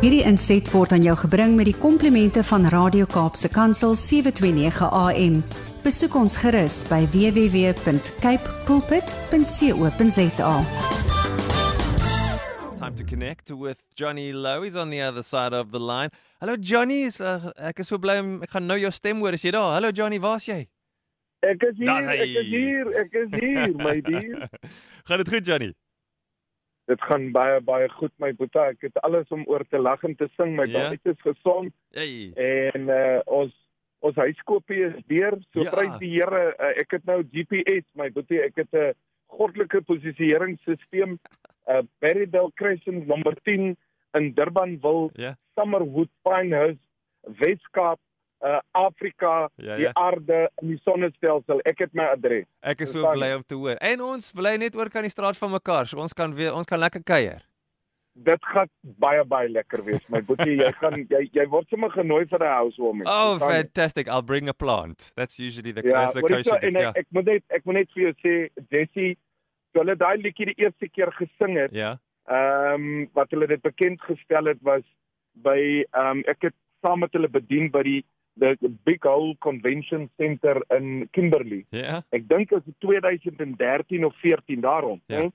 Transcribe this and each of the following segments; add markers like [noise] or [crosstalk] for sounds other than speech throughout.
Hierdie inset word aan jou gebring met die komplimente van Radio Kaapse Kansel 729 AM. Besoek ons gerus by www.cape pulpit.co.za. Time to connect with Johnny Lowe. He's on the other side of the line. Hallo Johnny, is, uh, ek is so bly om ek gaan nou jou stem hoor. Is jy daar? Hallo Johnny, waar's jy? Ek is hier, ek is hier, ek is hier, my [laughs] dier. gaan dit goed Johnny? Dit gaan baie baie goed my boetie. Ek het alles om oor te lag en te sing. My Ja. baie is gesond Hey. en uh, ons ons huiskopie is deur. So Ja. prys die Here. Uh, ek het nou GPS, my boetie. Ek het 'n goddelike posisieringsstelsel. Uh, Berrydale Crescent nommer 10 in Durbanville, Ja. Summerwood Pinehurst, Weskaap, uh, Afrika, Ja, die ja. aarde in die sonnestelsel. Ek het my adres. Ek is so bly om te hoor. En ons bly net oor kan die straat van mekaar. So ons kan weer ons kan lekker kuier. dit gaan baie baie lekker wees my boetie jy gaan jy jy word sommer genooi vir 'n housewarming Oh, jy? fantastic. I'll bring a plant. That's usually the ja that's the kosher so, en ja. ek, ek moet net ek moet net vir jou sê Jessie toe hulle daai liedjie die eerste keer gesing het Ja. ehm um, wat hulle dit bekend gestel het was by ehm um, ek het saam met hulle bedien by die the, Big Hole Convention Center in Kimberley Ja. ek dink dit was 2013 of 14 daarom Ja. hè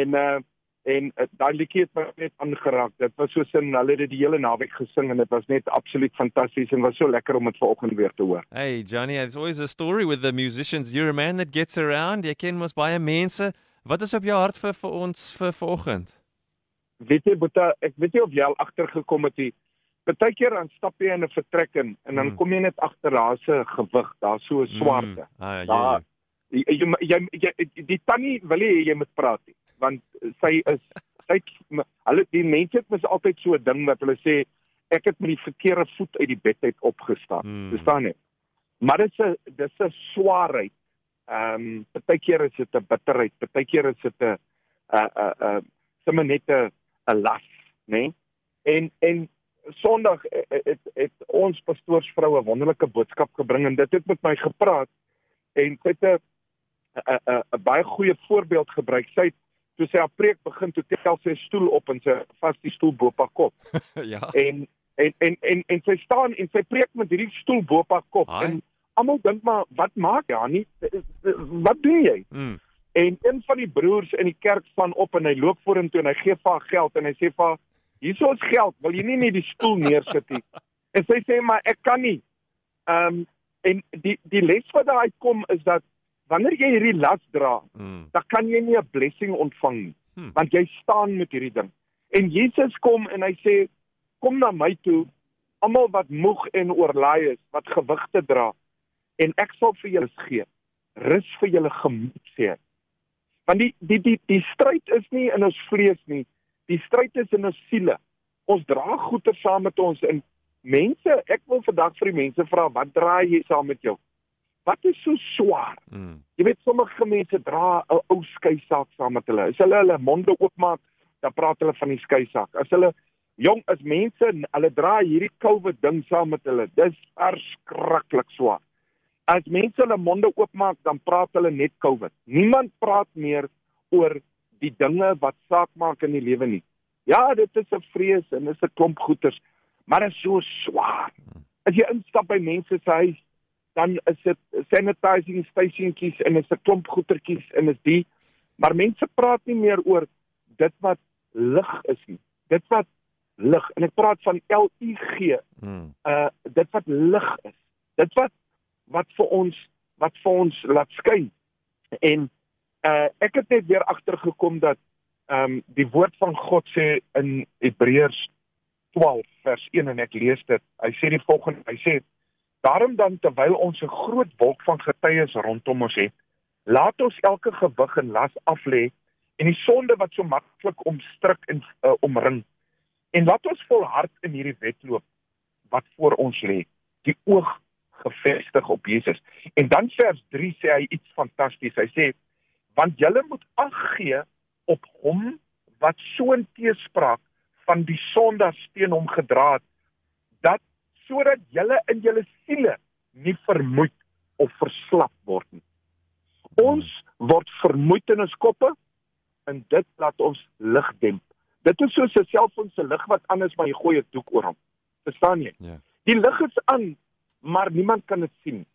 en uh en uh, daai liedjie het my net aangeraak dit was so sin hulle het dit die hele naweek gesing en dit was net absoluut fantasties en was so lekker om dit vanoggend weer te hoor Hey Johnny, it's always a story with the musicians. You're a man that gets around. Jy ken mos baie mense. Wat is op jou hart vir vir ons vir vanoggend? weet jy Boeta ek weet nie of jy al agtergekom het nie Partykeer dan stap jy in 'n vertrek in en dan Mm. kom jy net agter daar's 'n gewig, daar's so 'n swarte. Mm. Ah, ja, Daar ja. jy, jy, jy, jy die tannie wil hê jy moet praat nie, want sy is sy hulle die mense het mos altyd so 'n ding wat hulle sê ek het met die verkeerde voet uit die bed uit opgestaan. Mm. Verstaan jy? Maar dit is 'n dis 'n swaarheid. Ehm um, partykeer is dit 'n bitterheid, partykeer is dit 'n 'n 'n 'n sommer net 'n 'n las, né? Nee? En en Sondag het, het het ons pastoorsvrou 'n wonderlike boodskap gebring en dit het met my gepraat en sy het 'n 'n 'n baie goeie voorbeeld gebruik. Sy het toe sy haar preek begin toe tel sy stoel op en sy vas die stoel bo op haar kop [laughs] ja. en en en en en sy staan en sy preek met hierdie stoel bo op haar kop Haai. en almal dink maar wat maak jy Annie wat doen jy Mm. en een van die broers in die kerk staan op en hy loop vorentoe en hy gee vir haar geld en hy sê vir haar hier is geld wil jy nie net die stoel neersit nie en sy sê maar ek kan nie ehm um, en die die les wat daar uitkom is dat wanneer jy hierdie las dra Mm. dan kan jy nie 'n blessing ontvang nie Hmm. want jy staan met hierdie ding. En Jesus kom en hy sê kom na my toe almal wat moeg en oorlaai is, wat gewigte dra en ek sal vir julle gee. Rus vir julle gemoed sê. Want die die die die stryd is nie in ons vlees nie. Die stryd is in ons siele. Ons dra goeie saam met ons en mense, ek wil vandag vir die mense vra, wat dra jy saam met jou? Wat is so swaar? Mm. Jy weet sommige mense dra 'n ou skei saak saam met hulle. As hulle hulle monde oopmaak, dan praat hulle van die skei saak. As hulle jong is mense, hulle dra hierdie COVID ding saam met hulle. Dis verskriklik swaar. As mense hulle monde oopmaak, dan praat hulle net COVID. Niemand praat meer oor die dinge wat saak maak in die lewe nie. Ja, dit is 'n vrees en dit is 'n klomp goeters, maar dit is so swaar. As jy instap by mense se huis, dan is dit sanitizing stationkies en is 'n klomp goetertjies en is die maar mense praat nie meer oor dit wat lig is nie. Dit wat lig en ek praat van L U G, Mm. uh dit wat lig is. Dit wat wat vir ons wat vir ons laat skyn. En uh ek het net weer agtergekom dat ehm um, die woord van God sê in Hebreërs 12 vers 1 en ek lees dit. Hy sê die volgende, hy sê Daarom dan terwyl ons 'n groot wolk van getuies rondom ons het, laat ons elke gewig en las aflê en die sonde wat so maklik omstrik en uh, omring. En laat ons volhard in hierdie wedloop wat voor ons lê, die oog gefestig op Jesus. En dan vers 3 sê hy iets fantasties. Hy sê want julle moet ag gee op hom wat so 'n teespraak van die sondaars teen hom gedra het dat sodat julle in julle siele nie vermoeid of verslap word nie. Ons word vermoeid in ons koppe en dit laat ons lig demp. Dit is soos 'n selfoon se lig wat aan is, maar jy gooi 'n doek oor hom. Verstaan jy? Ja. Die lig is aan, maar niemand kan dit sien.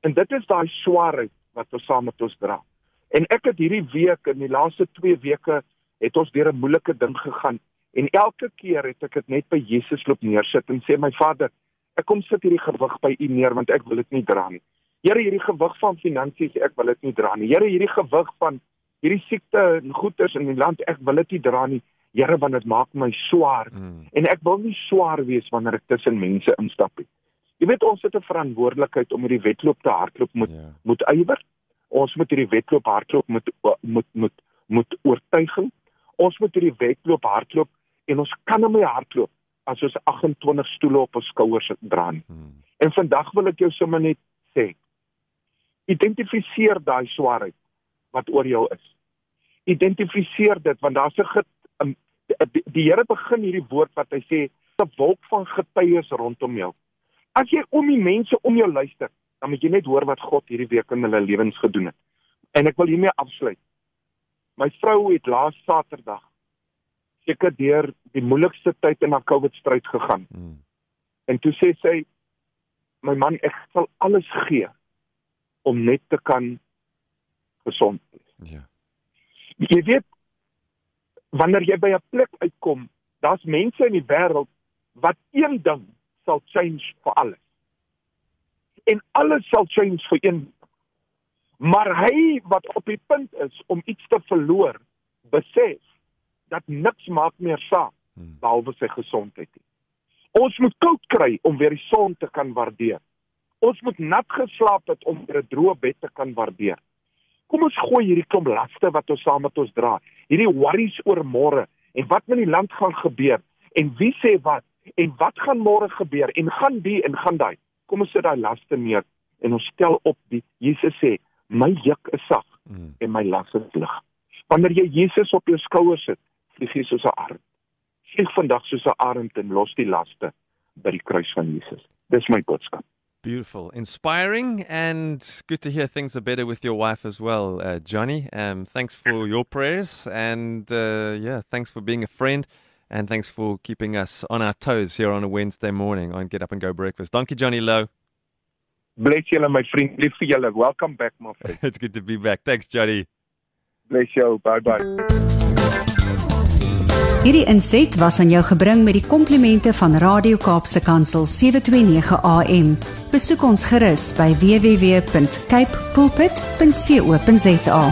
En dit is daai swaarheid wat ons saam met ons dra. En ek het hierdie week in die laaste 2 weke het ons deur 'n moeilike ding gegaan en elke keer het ek dit net by Jesus loop neersit en sê my Vader, ek kom sit hierdie gewig by U neer want ek wil dit nie dra nie. Here, hierdie gewig van finansies, ek wil dit nie dra nie. Here, hierdie gewig van hierdie siekte en goeters in die land, ek wil dit nie dra nie. Here, want dit maak my swaar Mm. en ek wil nie swaar wees wanneer ek tussen mense instap nie. Jy weet ons het 'n verantwoordelikheid om hierdie wedloop te hardloop met Ja. moet ywer. Ons moet hierdie wedloop hardloop met moet moet moet oortuiging. Ons moet hierdie wedloop hardloop en ons kan hom nie hardloop as ons 28 stoele op ons skouers dra nie. Mm. En vandag wil ek jou sommer net sê. Identifiseer daai swaarheid wat oor jou is. Identifiseer dit want daar's 'n get- 'n- die, die Here begin hierdie woord wat hy sê 'n wolk van getuies rondom jou. As jy om die mense om jou luister, dan moet jy net hoor wat God hierdie week in hulle lewens gedoen het. En ek wil hiermee afsluit. My vrou het laas Saterdag seker deur die moeilikste tyd in haar COVID stryd gegaan. Mm. En toe sê sy my man ek sal alles gee om net te kan gesond wees. Ja. Jy weet wanneer jy by 'n plek uitkom, daar's mense in die wêreld wat een ding sal change vir alles. En alles sal change vir een. Maar hy wat op die punt is om iets te verloor, besef dat niks maak meer saak Mm. behalwe sy gesondheid nie. Ons moet koud kry om weer die son te kan waardeer. Ons moet nat geslaap het om weer 'n droë bed te kan waardeer. Kom ons gooi hierdie klomp laste wat ons saam met ons dra, hierdie worries oor môre en wat met die land gaan gebeur en wie sê wat en wat gaan môre gebeur en gaan die en gaan daai. Kom ons sit daai laste neer en ons stel op die Jesus sê, my juk is sag Mm. en my las is lig. Wanneer jy Jesus op jou skouers sit, vlieg jy soos 'n arend. Vlieg vandag soos 'n arend en los die laste by die kruis van Jesus. Dis my boodskap. Beautiful, inspiring, and good to hear things are better with your wife as well, uh, Johnny. Um, thanks for your prayers, and uh, yeah, thanks for being a friend, and thanks for keeping us on our toes here on a Wednesday morning on Get Up and Go Breakfast. Donkey Johnny Low. Bless julle my vriend, lief vir julle. Welcome back my friend. [laughs] It's good to be back. Thanks, Johnny. Bless jou. Bye bye. Hierdie inset was aan jou gebring met die komplimente van Radio Kaapse Kansel 729 AM. Besoek ons gerus by www.cape pulpit.co.za.